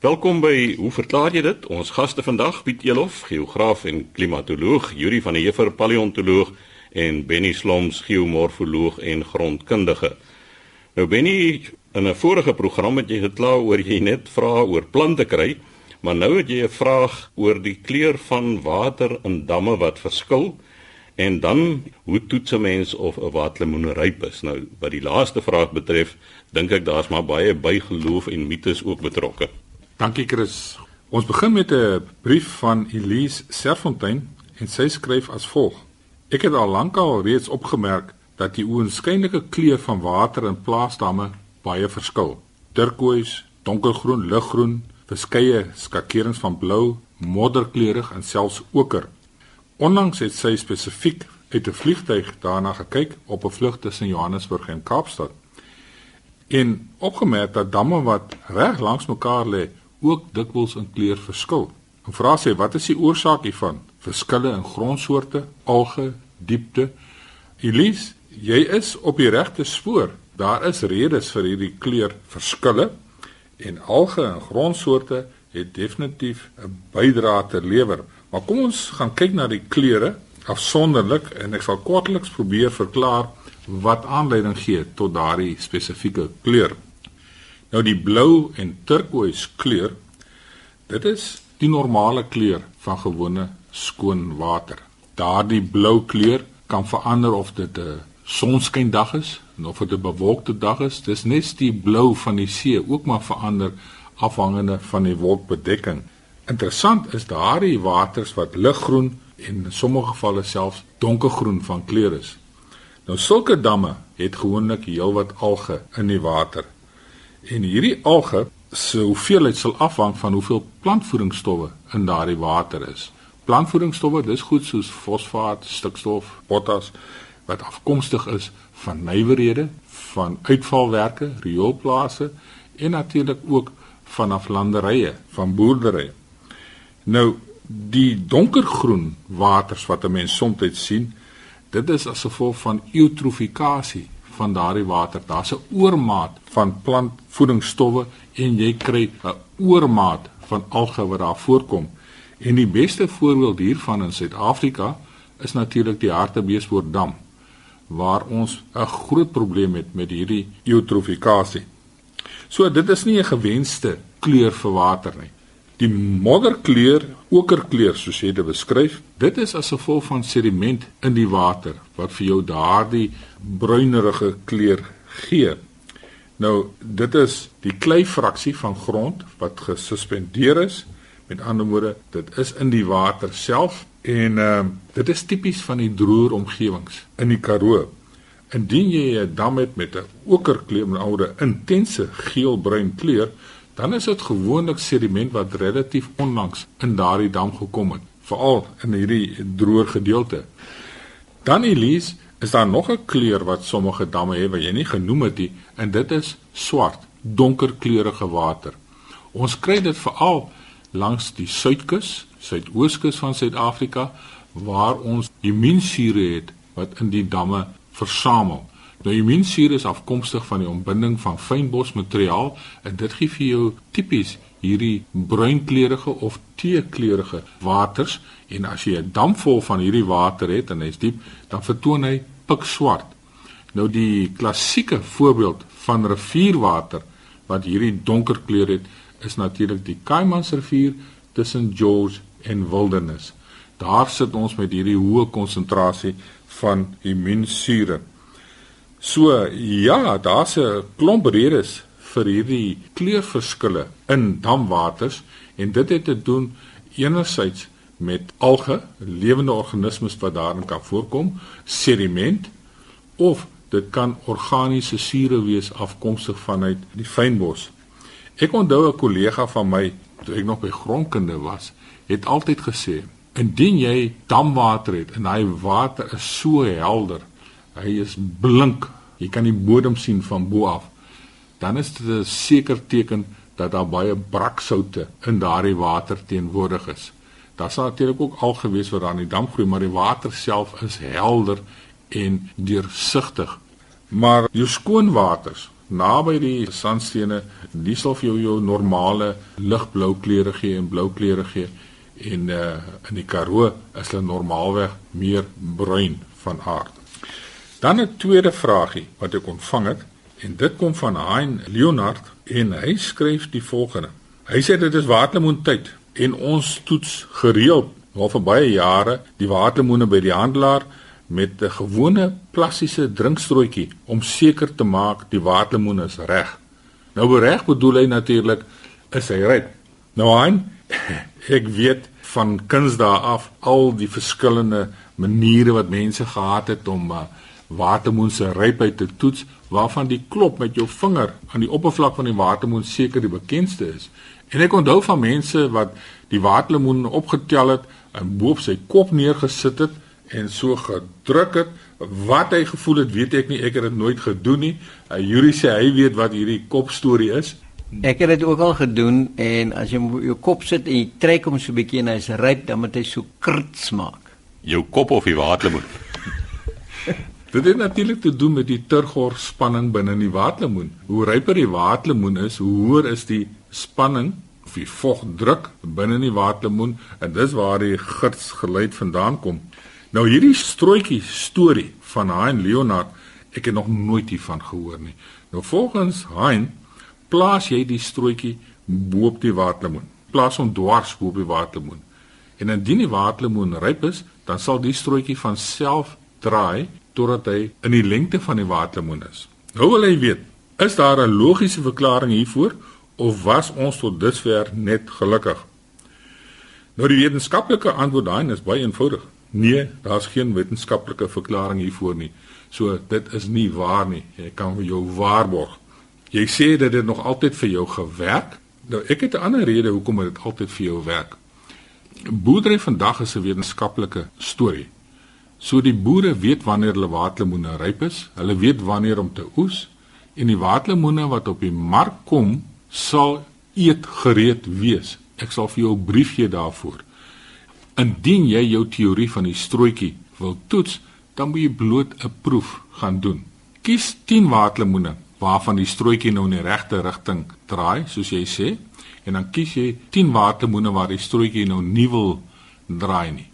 Welkom by Hoe verklaar jy dit? Ons gaste vandag Piet Elof, geograaf en klimatoloog, Yuri van der Heever, paleontoloog en Benny Sloms, geomorfoloog en grondkundige. Nou Benny, in 'n vorige program het jy gekla oor jy net vra oor plante kry, maar nou het jy 'n vraag oor die kleur van water in damme wat verskil. En dan hoe toets 'n mens of 'n waterlemoen ryp is? Nou, wat die laaste vraag betref, dink ek daar's maar baie bygeloof en mites ook betrokke. Dankie Chris. Ons begin met 'n brief van Elise Serfontein en sy skryf as volg: Ek het al lankal reeds opgemerk dat die oënskynlike kleur van water in plaasdamme baie verskil. Turkoois, donkergroen, liggroen, verskeie skakerings van blou, modderkleurig en selfs oker. Onlangs het sy spesifiek uit 'n vliegtyg daarna gekyk op 'n vlug tussen Johannesburg en Kaapstad. En opgemerk dat damme wat reg langs mekaar lê, ook dikwels in kleur verskil. En vra sy wat is die oorsaak hiervan? Verskille in grondsoorte, alge, diepte. Elise, jy is op die regte spoor. Daar is redes vir hierdie kleurverskille en alge en grondsoorte het definitief 'n bydrae te lewer. Maar kom ons gaan kyk na die kleure afsonderlik en ek sal kortliks probeer verklaar wat aanleiding gee tot daardie spesifieke kleur. Nou die blou en turkoois kleur, dit is die normale kleur van gewone skoon water. Daardie blou kleur kan verander of dit 'n sonskyndag is of dit 'n bewolkte dag is. Dis net die blou van die see ook maar verander afhangende van die wolkbedekking. Interessant is daardie waters wat liggroen en in sommige gevalle selfs donkergroen van kleur is. Nou sulke damme het gewoonlik heelwat alge in die water. En hierdie alge se hoeveelheid sal afhang van hoeveel plantvoedingsstowwe in daardie water is. Plantvoedingsstowwe, dis goed soos fosfaat, stikstof, potas wat afkomstig is van nywerhede, van uitvalwerke, rioolplase en natuurlik ook vanaf landerye, van boerderye. Nou die donkergroen waters wat 'n mens soms sien, dit is as gevolg van eutrofikasie van daardie water. Daar's 'n oormaat van plantvoedingsstowwe en jy kry 'n oormaat van alge wat daar voorkom. En die beste voorbeeld hiervan in Suid-Afrika is natuurlik die Hartbeespoortdam waar ons 'n groot probleem het met hierdie eutrofikasie. So dit is nie 'n gewenste kleur vir water nie. Die modderkleur, okerkleur soos jy dit beskryf, dit is as gevolg van sediment in die water wat vir jou daardie bruinerige kleur gee. Nou, dit is die kleifraksie van grond wat gesuspendeer is. Met ander woorde, dit is in die water self en ehm uh, dit is tipies van die droër omgewings in die Karoo. Indien jy 'n dam het met 'n okerkleur, met ander intense geelbruin kleur, dan is dit gewoonlik sediment wat relatief onlangs in daardie dam gekom het, veral in hierdie droër gedeelte. Dan Elise, is daar nog 'n kleur wat sommige damme het wat jy nie genoem het nie, en dit is swart, donkerkleurige water. Ons kry dit veral langs die suidkus, suidooskus van Suid-Afrika waar ons immuunsure het wat in die damme versamel. Nou immuunsuur is afkomstig van die ontbinding van fynbosmateriaal en dit gee vir jou tipies hierdie bruinkleurige of teekleurige waters en as jy 'n dam vol van hierdie water het en hy's diep, dan vertoon hy pikswart. Nou die klassieke voorbeeld van rivierwater wat hierdie donker kleur het, is natuurlik die Kaimansrivier tussen George en Wilderness. Daar sit ons met hierdie hoë konsentrasie van immuunsure. So ja, daar's 'n klomp redes vir hierdie kleurverskille in damwaters en dit het te doen enerzijds met alge, lewende organismes wat daarin kan voorkom, sediment of dit kan organiese sure wees afkomstig vanuit die fynbos. Ek onthou 'n kollega van my toe ek nog by grondkunde was, het altyd gesê: "Indien jy damwater het en hy water is so helder hy is blink. Jy kan die bodem sien van bo af. Dan is dit 'n seker teken dat daar baie braksoute in daardie water teenwoordig is. Daar sal natuurlik ook al gewees wat daar in die dam groei, maar die water self is helder en deursigtig. Maar jou skoon waters, naby die sandstene, die sal vir jou jou normale ligblou kleure gee en blou kleure gee en uh, in die Karoo is hulle normaalweg meer bruin van aard. Dan 'n tweede vragie wat ek ontvang het en dit kom van Hein Leonard en hy skryf die volgende. Hy sê dit is waterlemoentyd en ons toets gereeld al vir baie jare die waterlemoene by die handelaar met 'n gewone plastiese drinkstrootjie om seker te maak die waterlemoen is reg. Nou reg bedoel hy natuurlik is hy reg. Nou aan ek weet van kuns daar af al die verskillende maniere wat mense gehad het om uh, watermoen se rypheid te toets waarvan die klop met jou vinger aan die oppervlak van die watermoen seker die bekendste is. En ek onthou van mense wat die waterlemoen opgetel het en bo op sy kop neergesit het en so gedruk het. Wat hy gevoel het, weet ek nie. Ek het dit nooit gedoen nie. Uh, Yuri sê hy weet wat hierdie kopstorie is. Ek het dit ook al gedoen en as jy jou kop sit en jy trek hom so 'n bietjie en hy's ryp, dan moet hy so krits maak. Jou kop of die waterlemoen. Dit het natuurlik te doen met die turgor spanning binne die waterlemoen. Hoe ryper die waterlemoen is, hoe hoër is die spanning of die vogdruk binne die waterlemoen en dis waar die gits geluid vandaan kom. Nou hierdie strooitjie storie van Hein Leonard, ek het nog nooit hiervan gehoor nie. Nou volgens Hein plaas jy die strooitjie bo op die waterlemoen. Plaas hom dwars bo op die waterlemoen. En indien die waterlemoen ryp is, dan sal die strooitjie van self draai totdat hy in die lengte van die waterlemoen is. Nou wil hy weet, is daar 'n logiese verklaring hiervoor of was ons tot dusver net gelukkig? Nou die wetenskaplike antwoord daai is baie eenvoudig. Nee, daar's geen wetenskaplike verklaring hiervoor nie. So dit is nie waar nie. Ek kan vir jou waarborg. Jy sê dat dit nog altyd vir jou gewerk. Nou ek het 'n ander rede hoekom dit altyd vir jou werk. Boerdery vandag is 'n wetenskaplike storie. So die boere weet wanneer hulle waterlemoene ryp is, hulle weet wanneer om te oes en die waterlemoene wat op die mark kom sal eet gereed wees. Ek sal vir jou 'n brief gee daarvoor. Indien jy jou teorie van die strootjie wil toets, dan moet jy bloot 'n proef gaan doen. Kies 10 waterlemoene waarvan die strootjie nou in die regte rigting draai, soos jy sê, en dan kies jy 10 waterlemoene waar die strootjie nou nie wil draai nie.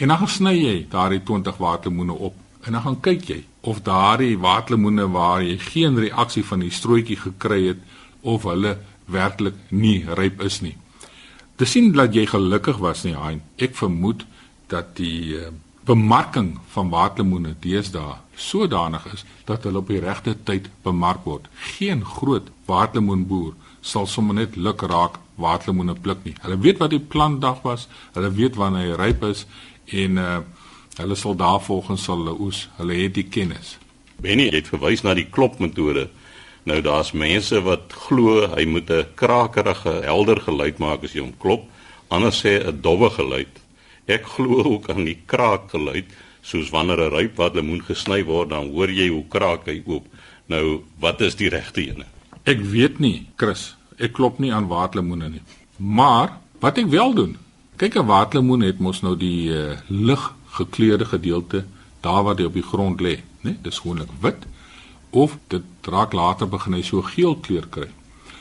En dan sny jy daardie 20 waterlemoene op en dan gaan kyk jy of daardie waterlemoene waar jy geen reaksie van die strootjie gekry het of hulle werklik nie ryp is nie te sien dat jy gelukkig was nie, Hein. Ek vermoed dat die uh, bemarking van waterlemoene deesdae sodanig is dat hulle op die regte tyd bemark word. Geen groot waterlemoenboer sal sommer net luk raak waterlemoene pluk nie. Hulle weet wat die plantdag was, hulle weet wanneer hy ryp is en uh, hulle sal daarvolgens sal hulle oes. Hulle het die kennis. Benny het verwys na die klopmetode. Nou daar's mense wat glo hy moet 'n krakerige, helder geluid maak as jy hom klop, anders sê 'n dowwe geluid. Ek glo ook aan die kraakgeluid, soos wanneer 'n ryp wat lemoen gesny word, dan hoor jy hoe kraak hy oop. Nou, wat is die regte een? Ek weet nie, Chris. Ek klop nie aan waterlemoene nie. Maar wat ek wel doen, kyk 'n waterlemoen het mos nou die uh, lig gekleurde gedeelte daar waar hy op die grond lê, né? Dis gewoonlik wit of dit raak later begin hy so geel kleur kry.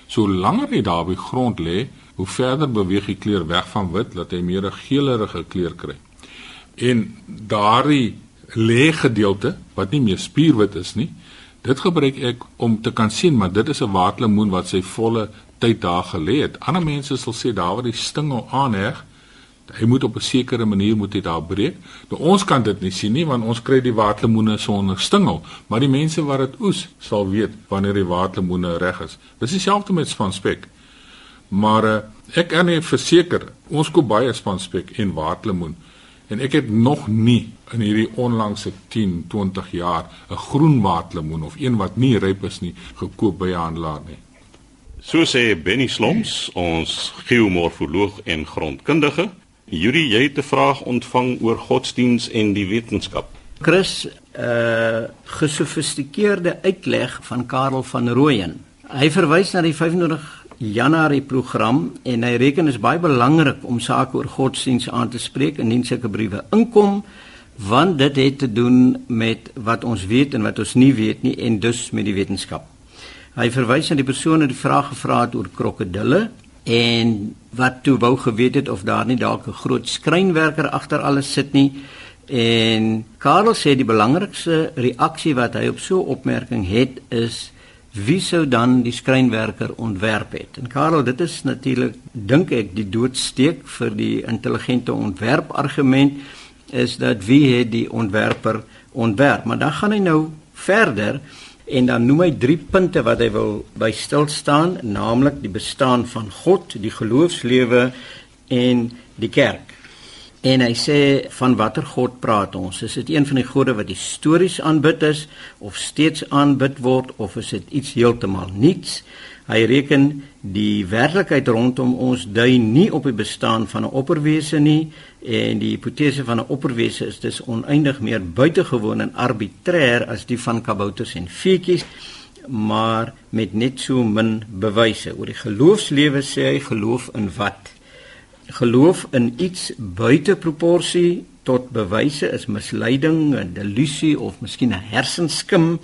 So langer hy daar op die grond lê, hoe verder beweeg die kleur weg van wit dat hy meer 'n geelerige kleur kry. En daardie lê gedeelte wat nie meer spierwit is nie, dit gebruik ek om te kan sien maar dit is 'n waterlemoen wat sy volle tyd daar gelê het. Ander mense sal sê daar waar die stingel aanheg, hy moet op 'n sekere manier moet hy daar breek. Nou ons kan dit nie sien nie want ons kry die waterlemoene sonder stingel, maar die mense wat dit oes sal weet wanneer die waterlemoene reg is. Dis dieselfde met spanspek. Maar uh, ek kan nie verseker ons koop baie spanspek en waterlemoen en ek het nog nie in hierdie onlangse 10, 20 jaar 'n groen waterlemoen of een wat nie ryp is nie gekoop by 'n handelaar nie. So sê Benny Sloms, ons geomorfoloog en grondkundige, Yuri, jy het 'n vraag ontvang oor godsdiens en die wetenskap. Chris, 'n uh, gesofistikeerde uitleg van Karel van Rooyen. Hy verwys na die 25 Januarie program en hy reken dit is baie belangrik om sake oor godsdiens aan te spreek indien sulke briewe inkom want dit het te doen met wat ons weet en wat ons nie weet nie en dus met die wetenskap. Hy verwys na die persoon wat die vraag gevra het oor krokodille en wat toe wou geweet het of daar nie dalk 'n groot skrynwerker agter alles sit nie. En Karel sê die belangrikste reaksie wat hy op so 'n opmerking het is wie sou dan die skrynwerker ontwerp het? En Karel, dit is natuurlik dink ek die doodsteek vir die intelligente ontwerp argument is dat wie het die ontwerper ontwerp? Maar dan gaan hy nou verder en dan noem hy drie punte wat hy wil by stil staan, naamlik die bestaan van God, die geloofslewe en die kerk. En hy sê van watter God praat ons? Is dit een van die gode wat histories aanbid is of steeds aanbid word of is dit iets heeltemal nuuts? Hy reken die werklikheid rondom ons dui nie op die bestaan van 'n opperwese nie en die hipotese van 'n opperwese is dus oneindig meer buitengewoon en arbitrêr as die van kabouters en feetjies maar met net so min bewyse oor die geloofslewe sê hy geloof in wat? Geloof in iets buite proporsie tot bewyse is misleiding, 'n delusie of miskien 'n hersenskim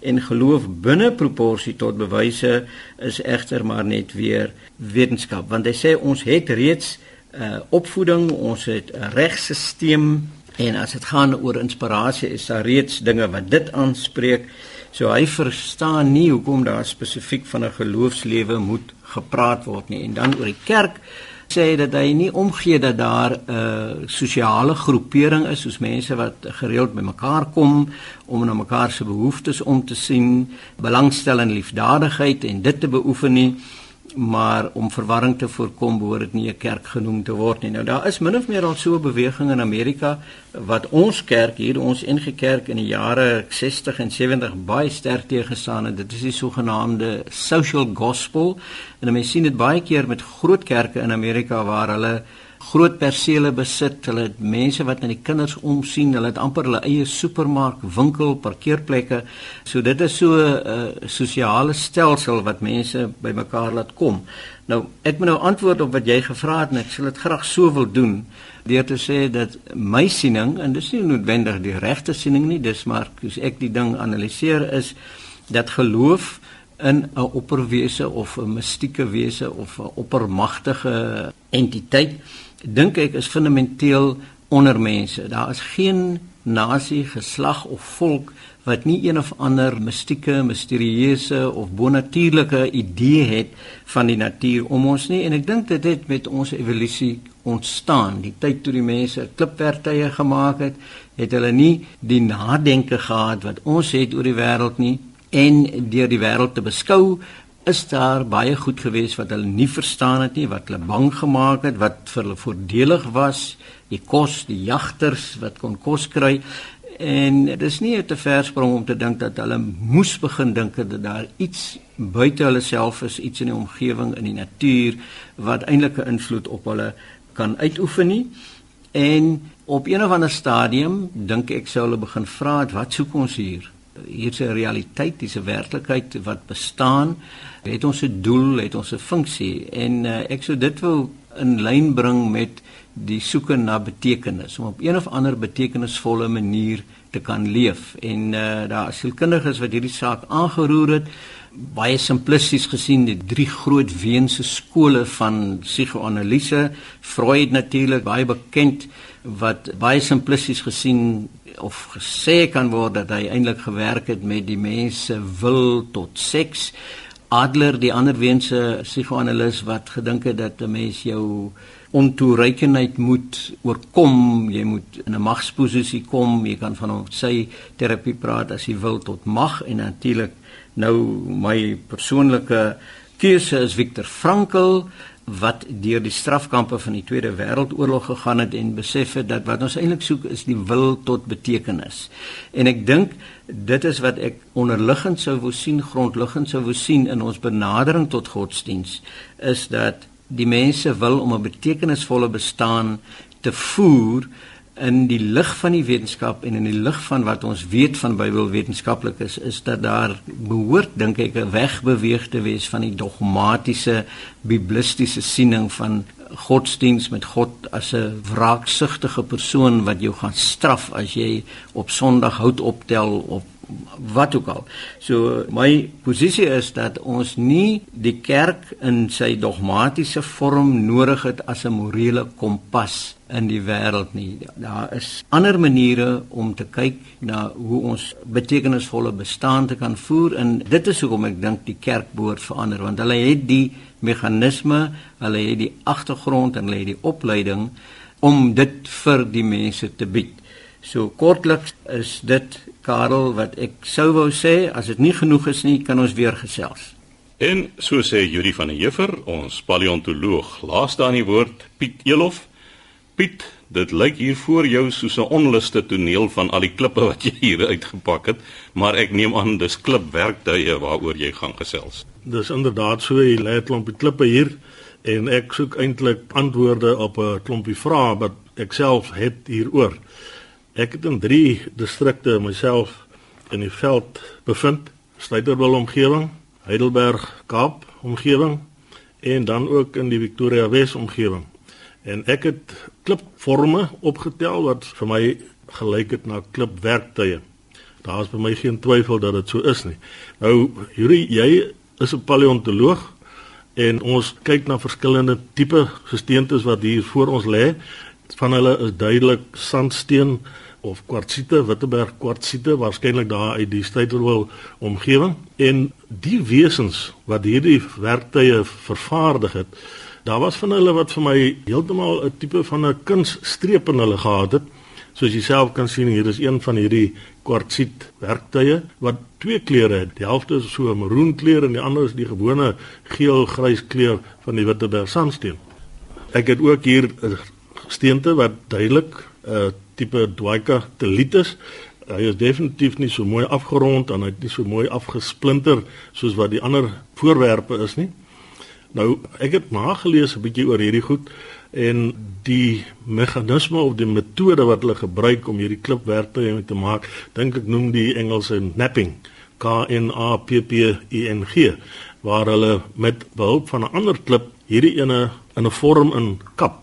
en geloof binne proporsie tot bewyse is egter maar net weer wetenskap want hy sê ons het reeds uh, opvoeding, ons het 'n regstelsel en as dit gaan oor inspirasie is daar reeds dinge wat dit aanspreek. So hy verstaan nie hoekom daar spesifiek van 'n geloofslewe moet gepraat word nie. En dan oor die kerk sê dat hy nie omgee dat daar 'n uh, sosiale groepering is soos mense wat gereeld bymekaar kom om na mekaar se behoeftes om te sien, belangstel in liefdadigheid en dit te beoefen nie maar om verwarring te voorkom behoort dit nie 'n kerk genoem te word nie. Nou daar is min of meer al so 'n beweging in Amerika wat ons kerk hier ons NG Kerk in die jare 60 en 70 baie sterk teëgestaan het. Dit is die sogenaamde social gospel en mense sien dit baie keer met groot kerke in Amerika waar hulle groot persele besit. Hulle het mense wat na die kinders omsien. Hulle het amper hulle eie supermark, winkel, parkeerplekke. So dit is so 'n uh, sosiale stelsel wat mense bymekaar laat kom. Nou, ek moet nou antwoord op wat jy gevra het en ek sal dit graag so wil doen deur te sê dat my siening en dis nie noodwendig die regte siening nie, dis maar as ek die ding analiseer is dat geloof in 'n opperwese of 'n mistieke wese of 'n oppermagtige entiteit dink ek is fundamenteel onder mense. Daar is geen nasie, geslag of volk wat nie een of ander mistieke, misterieuse of bonatuurlike idee het van die natuur om ons nie en ek dink dit het met ons evolusie ontstaan. Die tyd toe die mense klipwerktuie gemaak het, het hulle nie die nadenke gehad wat ons het oor die wêreld nie en deur die wêreld te beskou is daar baie goed gewees wat hulle nie verstaan het nie, wat hulle bang gemaak het, wat vir hulle voordelig was, die kos, die jagters wat kon kos kry. En dit is nie te versprong om te dink dat hulle moes begin dink dat daar iets buite hulle self is, iets in die omgewing, in die natuur wat eintlik 'n invloed op hulle kan uitoefen nie. En op een of ander stadium dink ek sou hulle begin vra wat soek ons hier? Hier's 'n realiteit, dis 'n werklikheid wat bestaan. Het ons 'n doel, het ons 'n funksie en uh, ek sou dit wil in lyn bring met die soeke na betekenis om op een of ander betekenisvolle manier te kan leef. En uh, daar is sielkundiges wat hierdie saak aangeroer het baie simplisties gesien die drie groot weense skole van psigoanalise. Freud natuurlik baie bekend wat baie simplisties gesien of gesê kan word dat hy eintlik gewerk het met die mense wil tot seks. Adler, die ander wense psigoanalis wat gedink het dat 'n mens jou ontoereikendheid moet oorkom, jy moet in 'n magsposisie kom, jy kan van hom sy terapie praat as jy wil tot mag. En natuurlik nou my persoonlike keuse is Viktor Frankl wat deur die strafkampe van die Tweede Wêreldoorlog gegaan het en besef het dat wat ons eintlik soek is die wil tot betekenis. En ek dink dit is wat ek onderliggend sou wou sien, grondliggend sou wou sien in ons benadering tot godsdiens is dat die mense wil om 'n betekenisvolle bestaan te voer in die lig van die wetenskap en in die lig van wat ons weet van Bybelwetenskaplik is is dat daar behoort dink ek 'n wegbeweeg te wees van die dogmatiese biblistiese siening van godsdiens met God as 'n wraaksugtige persoon wat jou gaan straf as jy op Sondag hout optel of wat ook al. So my posisie is dat ons nie die kerk in sy dogmatiese vorm nodig het as 'n morele kompas in die wêreld nie. Daar is ander maniere om te kyk na hoe ons betekenisvolle bestaan te kan voer en dit is hoekom ek dink die kerk behoort verander want hulle het die meganisme, hulle het die agtergrond en hulle het die opleiding om dit vir die mense te bied. So kortliks is dit Karel wat ek sou wou sê, as dit nie genoeg is nie, kan ons weer gesels. En so sê Juri van der Heever, ons paleontoloog, laaste aan die woord Piet Elof. Piet, dit lyk hier voor jou soos 'n onluste toneel van al die klippe wat jy hier uitgepak het, maar ek neem aan dis klipwerktuie waaroor jy gaan gesels. Dis inderdaad so, jy lê 'n klompie klippe hier en ek soek eintlik antwoorde op 'n klompie vrae wat ek self het hieroor. Ek het in 3 distrikte myself in die veld bevind, Styterwil omgewing, Heidelberg, Kaap omgewing en dan ook in die Victoria Wes omgewing. En ek het klipforme opgetel wat vir my gelyk het na klipwerktuie. Daar's by my geen twyfel dat dit so is nie. Nou Yuri, jy is 'n paleontoloog en ons kyk na verskillende tipe gesteentes wat hier voor ons lê. Van hulle is duidelik sandsteen, of kwartsiete, Witteberg kwartsiete, waarskynlik daar uit die Styterwil omgewing en die wesens wat hierdie werktuie vervaardig het, daar was van hulle wat vir my heeltemal 'n tipe van 'n kunsstreep in hulle gehad het. Soos jy self kan sien, hier is een van hierdie kwartsiet werktuie wat twee kleure het. Die helfte is so 'n maroon kleur en die ander is die gewone geel-grys kleur van die Witteberg sandsteen. Ek het ook hier steente wat duidelik 'n uh, tipe Dwika Telitis. Hy is definitief nie so mooi afgerond en hy het nie so mooi afgesplinter soos wat die ander voorwerpe is nie. Nou, ek het nagelees 'n bietjie oor hierdie goed en die meganisme of die metode wat hulle gebruik om hierdie klipwerktuie te maak, dink ek noem die Engelse napping, K N A P P I N G, waar hulle met behulp van 'n ander klip hierdie ene in 'n vorm in kap.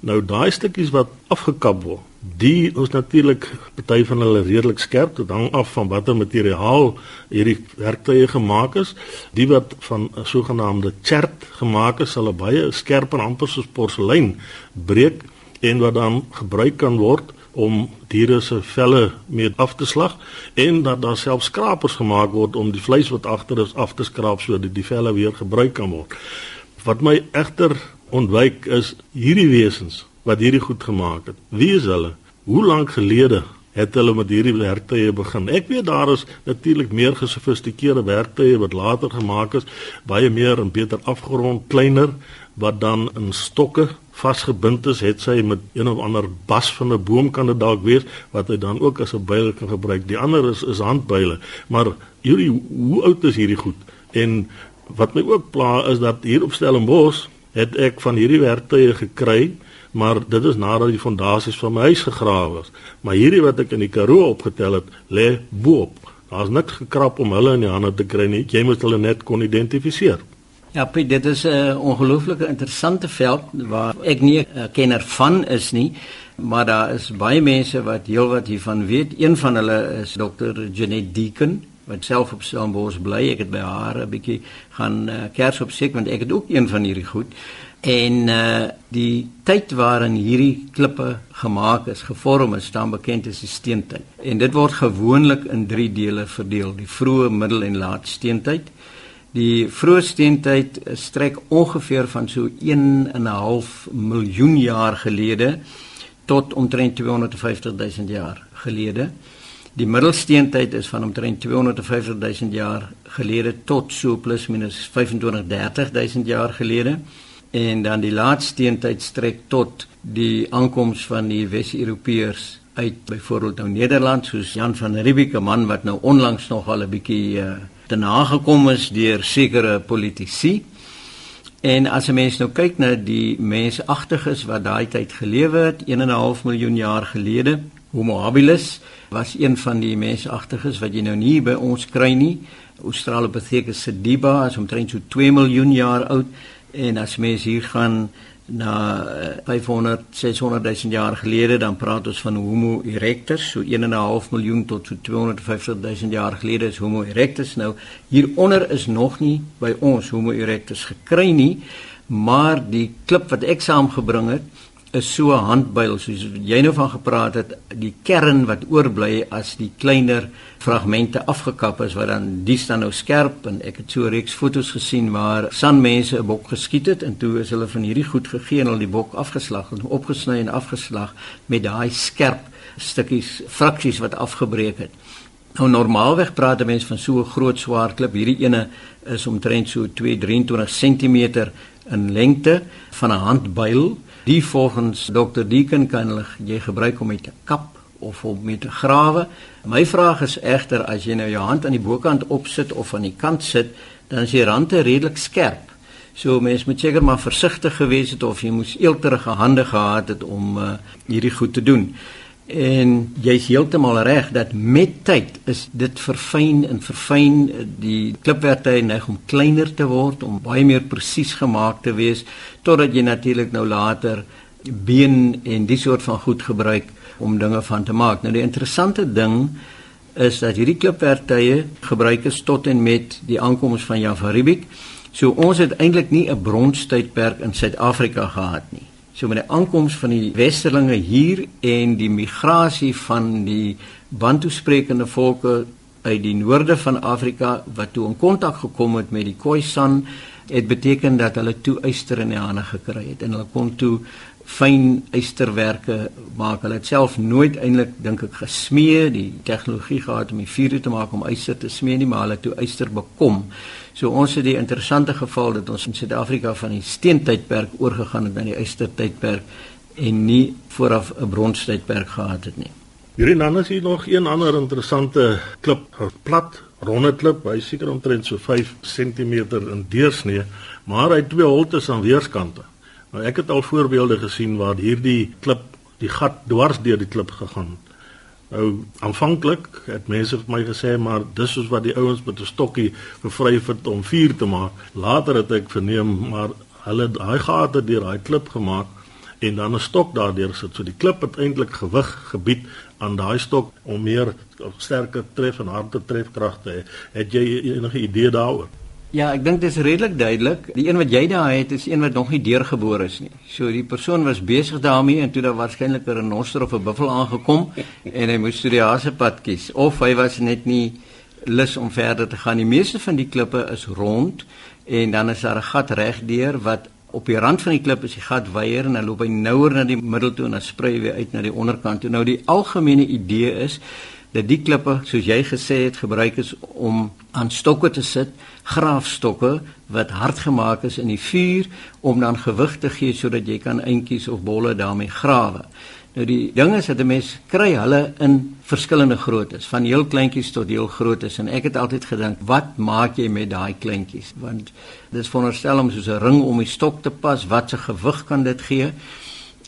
Nou daai stukkies wat afgekap word, Die is natuurlik party van hulle redelik skerp, dit hang af van watter materiaal hierdie werktuie gemaak is. Die wat van sogenaamde chert gemaak is, sal baie skerp en amper soos porselein breek en wat dan gebruik kan word om diere se velle mee af te slag en dat daar self skrapers gemaak word om die vleis wat agter is af te skraap sodat die velle weer gebruik kan word. Wat my egter ontwyk is hierdie wesens wat hierdie goed gemaak het. Wie is hulle? Hoe lank gelede het hulle met hierdie werktuie begin? Ek weet daar is natuurlik meer gesofistikeerde werktuie wat later gemaak is, baie meer en beter afgerond, kleiner wat dan in stokke vasgebind is, het sy met een of ander bas van 'n boom kan dit dalk wees wat hy dan ook as 'n byl kan gebruik. Die ander is is handbyle. Maar hierdie hoe oud is hierdie goed? En wat my ook pla is dat hier op Stellenbosch het ek van hierdie werktuie gekry maar dit is nadat die fondasies van my huis gegrawe is. Maar hierdie wat ek in die Karoo opgetel het, lê bo-op. Daar's niks gekrap om hulle in die hande te kry nie. Jy moet hulle net kon identifiseer. Ja, Piet, dit is 'n ongelooflike interessante veld waar ek nie 'n kenner van is nie, maar daar is baie mense wat heelwat hiervan weet. Een van hulle is Dr. Janet Deacon wat self op Stellenbosch bly. Ek het by haar 'n bietjie gaan uh, kers opsek want ek het ook een van hierdie goed. En uh die tyd waarin hierdie klippe gemaak is, gevorm is, staan bekend as die steentyd. En dit word gewoonlik in 3 dele verdeel: die vroeë, middel en laat steentyd. Die vroeë steentyd strek ongeveer van so 1 en 'n half miljoen jaar gelede tot omtrent 250 000 jaar gelede. Die middelsteentyd is van omtrent 250 000 jaar gelede tot so plus minus 25 30 000 jaar gelede en dan die laaste steentyd strek tot die aankoms van die Wes-Europeërs uit byvoorbeeld nou Nederland soos Jan van Riebeeck 'n man wat nou onlangs nog al 'n bietjie uh, te nagekom is deur sekere politici. En as 'n mens nou kyk na die mensagtiges wat daai tyd gelewe het 1.5 miljoen jaar gelede Homo habilis was een van die mensagtiges wat jy nou nie by ons kry nie. Australopithecus sediba is omtrent so 2 miljoen jaar oud En as mens hier gaan na 500 600 000 jaar gelede dan praat ons van Homo erectus. So 1.5 miljoen tot so 250 000 jaar gelede is Homo erectus. Nou hieronder is nog nie by ons Homo erectus gekry nie maar die klip wat ek saamgebring het is so 'n handbuil soos jy nou van gepraat het die kern wat oorbly as die kleiner fragmente afgekap is wat dan die staan nou skerp en ek het so reeks fotos gesien waar sanmense 'n bok geskiet het en toe is hulle van hierdie goed gegee en hulle die bok afgeslag en opgesny en afgeslag met daai skerp stukkies fraksies wat afgebreek het Nou normaalweg praat mense van so 'n groot swaar klip. Hierdie ene is omtrent so 223 cm in lengte van 'n handbuil Die volgens Dr. Deacon kan hulle jy gebruik om met te kap of om met te grawe. My vraag is egter as jy nou jou hand aan die bokant opsit of aan die kant sit, dan is die rande redelik skerp. So mens moet seker maar versigtig gewees het of jy moes eelterige hande gehad het om uh, hierdie goed te doen. En jy's heeltemal reg dat met tyd is dit verfyn en verfyn die klipwerktuie neig om kleiner te word om baie meer presies gemaak te wees totdat jy natuurlik nou later been en die soort van goed gebruik om dinge van te maak. Nou die interessante ding is dat hierdie klipwerktuie gebruik is tot en met die aankoms van Jan van Riebeeck. So ons het eintlik nie 'n bronstydperk in Suid-Afrika gehad nie. So met die aankoms van die westerlinge hier en die migrasie van die bantu sprekende volke uit die noorde van Afrika wat toe in kontak gekom het met die Khoisan het beteken dat hulle toe yster in die hande gekry het en hulle kon toe fyn ysterwerke maak. Hulle het self nooit eintlik dink ek gesmee die tegnologie gehad om die vuur te maak om yster te smee nie, maar hulle het toe yster bekom. So ons het die interessante geval dat ons in Suid-Afrika van die steentydperk oorgegaan het na die ystertydperk en nie vooraf 'n bronstydperk gehad het nie. Hierdie is hier nog een ander interessante klip, 'n plat ronde klip, hy seker omtrent so 5 cm in deursnee, maar hy het twee holtes aan weerskante. Nou ek het al voorbeelde gesien waar hierdie klip die gat dwars deur die klip gegaan het. Nou aanvanklik het mense vir my gesê maar dis soos wat die ouens met 'n stokkie gevryf het om vuur te maak. Later het ek verneem maar hulle daai gate deur daai klip gemaak en dan 'n stok daardeur sit. So die klip het eintlik gewig gebied aan daai stok om meer sterker tref en harde trefkrag te hê. Het jy enige idee daaroor? Ja, ek dink dit is redelik duidelik. Die een wat jy daar het is een wat nog nie deurgebore is nie. So die persoon was besig daarmee en toe daar waarskynlik 'n renoster of 'n buffel aangekom en hy moes die hasepad kies of hy was net nie lus om verder te gaan. Die meeste van die klippe is rond en dan is daar 'n gat regdeur wat op die rand van die klip is die gat wyer en dan loop hy nouer na die middel toe en dan sprei hy weer uit na die onderkant toe. Nou die algemene idee is dat die klippe soos jy gesê het gebruik is om aan stokke te sit graafstokke wat hard gemaak is in die vuur om dan gewig te gee sodat jy kan eentjies of bolle daarmee grawe. Nou die ding is dat 'n mens kry hulle in verskillende groottes, van heel kleintjies tot heel grootes en ek het altyd gedink, wat maak jy met daai kleintjies? Want dit is veronderstel om soos 'n ring om die stok te pas, wat se gewig kan dit gee?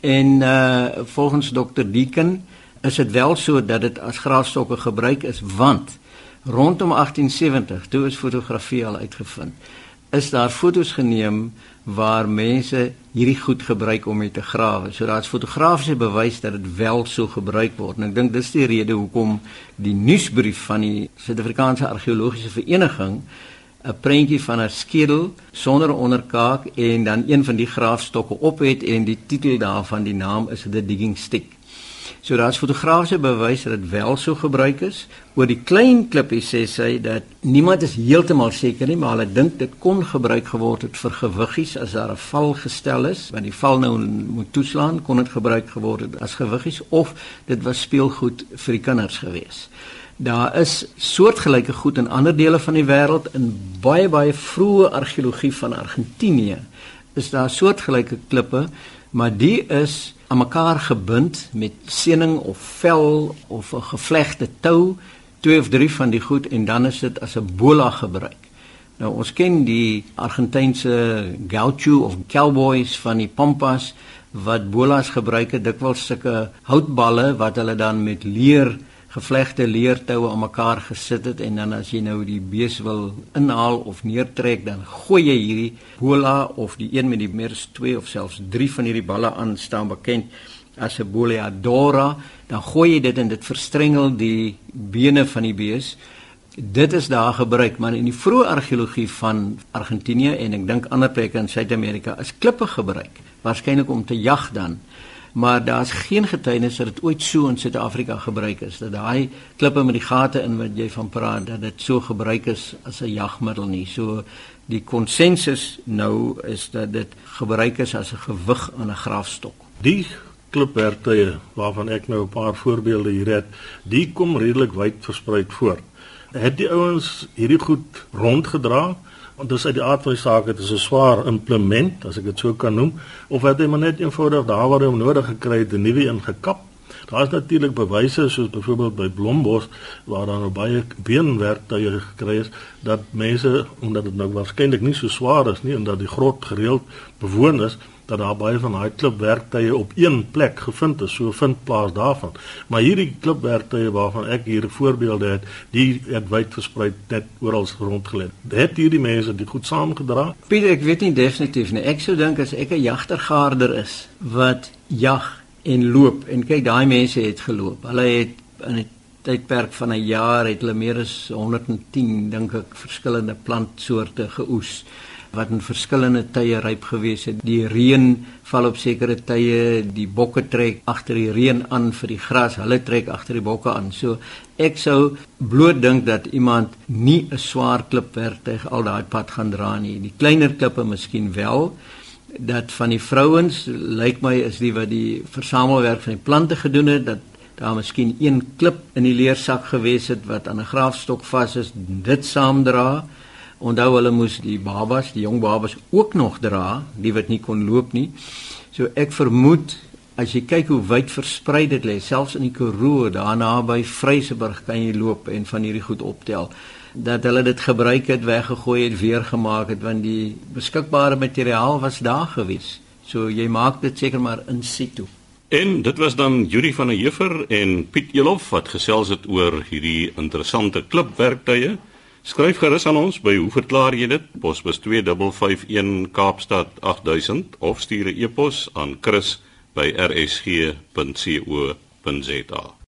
En uh volgens dokter Deacon is dit wel so dat dit as graafstokke gebruik is want rondom 1870 toe is fotografie al uitgevind is daar fotos geneem waar mense hierdie goed gebruik om mee te grawe. So daar's fotografiese bewys dat dit wel so gebruik word. En ek dink dis die rede hoekom die nuusbrief van die Suid-Afrikaanse Argeologiese Vereniging 'n prentjie van 'n skedel sonder onderkaak en dan een van die graafstokke op het en die titel daarvan die naam is The Digging Stick. So daar's fotografiese bewys dat dit wel so gebruik is. Oor die klein klippie sê sy dat niemand is heeltemal seker nie, maar hulle dink dit kon gebruik geword het vir gewiggies as daar 'n val gestel is, want die val nou moet toeslaan, kon dit gebruik geword het as gewiggies of dit was speelgoed vir die kinders gewees. Daar is soortgelyke goed in ander dele van die wêreld in baie baie vroeë argeologie van Argentinië. Is daar soortgelyke klippe, maar die is aan mekaar gebind met seening of vel of 'n gevlegte tou, twee of drie van die goed en dan is dit as 'n bola gebruik. Nou ons ken die Argentynse gaucho of cowboys van die pampas wat bolas gebruik het dikwels sulke houtballe wat hulle dan met leer gevlegte leertoue aan mekaar gesit het en dan as jy nou die bees wil inhaal of neertrek dan gooi jy hierdie bola of die een met die meer as 2 of selfs 3 van hierdie balle aan staan bekend as 'n boleadora dan gooi jy dit en dit verstrengel die bene van die bees. Dit is daar gebruik maar in die vroeë argeologie van Argentinië en ek dink ander plekke in Suid-Amerika is klippe gebruik waarskynlik om te jag dan maar daar's geen getuienis dat dit ooit so in Suid-Afrika gebruik is dat daai klippe met die gate in wat jy van praat dat dit so gebruik is as 'n jagmiddel nie. So die konsensus nou is dat dit gebruik is as 'n gewig aan 'n grafstok. Die klipwerktuie waarvan ek nou 'n paar voorbeelde hier het, die kom redelik wyd versprei voor. Het die ouens hierdie goed rondgedra? Want dis uit die aard van die saak dit is 'n swaar implement as ek dit so kan noem of het hy maar net eenvoudig daar waar hy hom nodig gekry het 'n nuwe een gekap daar is natuurlik bewyse soos byvoorbeeld by Blombos waar daar nou baie beenwerktuie gekry is dat mense omdat dit nou waarskynlik nie so swaar is nie en dat die grot gereeld bewoon is dat daar baie van daai klipwerktuie op een plek gevind is, so vind plaas daarvan. Maar hierdie klipwerktuie waarvan ek hier voorbeelde het, die het wyd versprei net oral rondgelê. Het hierdie mense dit goed saamgedra? Pieter, ek weet nie definitief nie. Ek sou dink as ek 'n jagtergaarder is wat jag en loop en kyk daai mense het geloop. Hulle het in 'n tydperk van 'n jaar het hulle meer as 110 dink ek verskillende plantsoorte geoes wat in verskillende tye ryp gewees het. Die reën val op sekere tye, die bokke trek agter die reën aan vir die gras, hulle trek agter die bokke aan. So ek sou bloot dink dat iemand nie 'n swaar klipwerktuig al daai pad gaan dra nie. Die kleiner klippe miskien wel dat van die vrouens lyk my is die wat die versamelwerk van die plante gedoen het dat daar miskien een klip in die leersak gewees het wat aan 'n graafstok vas is dit saamdra Onthou hulle moes die babas, die jong babas ook nog dra, die wat nie kon loop nie. So ek vermoed as jy kyk hoe wyd versprei dit lê, selfs in die Karoo, daar naby Vryseburg kan jy loop en van hierdie goed optel dat hulle dit gebruik het, weggegooi het, weer gemaak het want die beskikbare materiaal was daar gewees. So jy maak dit seker maar in situ. En dit was dan Juri van der Heever en Piet Elof wat gesels het oor hierdie interessante klipwerktuie. Skryf gerus aan ons by hoe verklaar jy dit? Posbus 2551 Kaapstad 8000 of stuur 'n e-pos aan chris@rsg.co.za.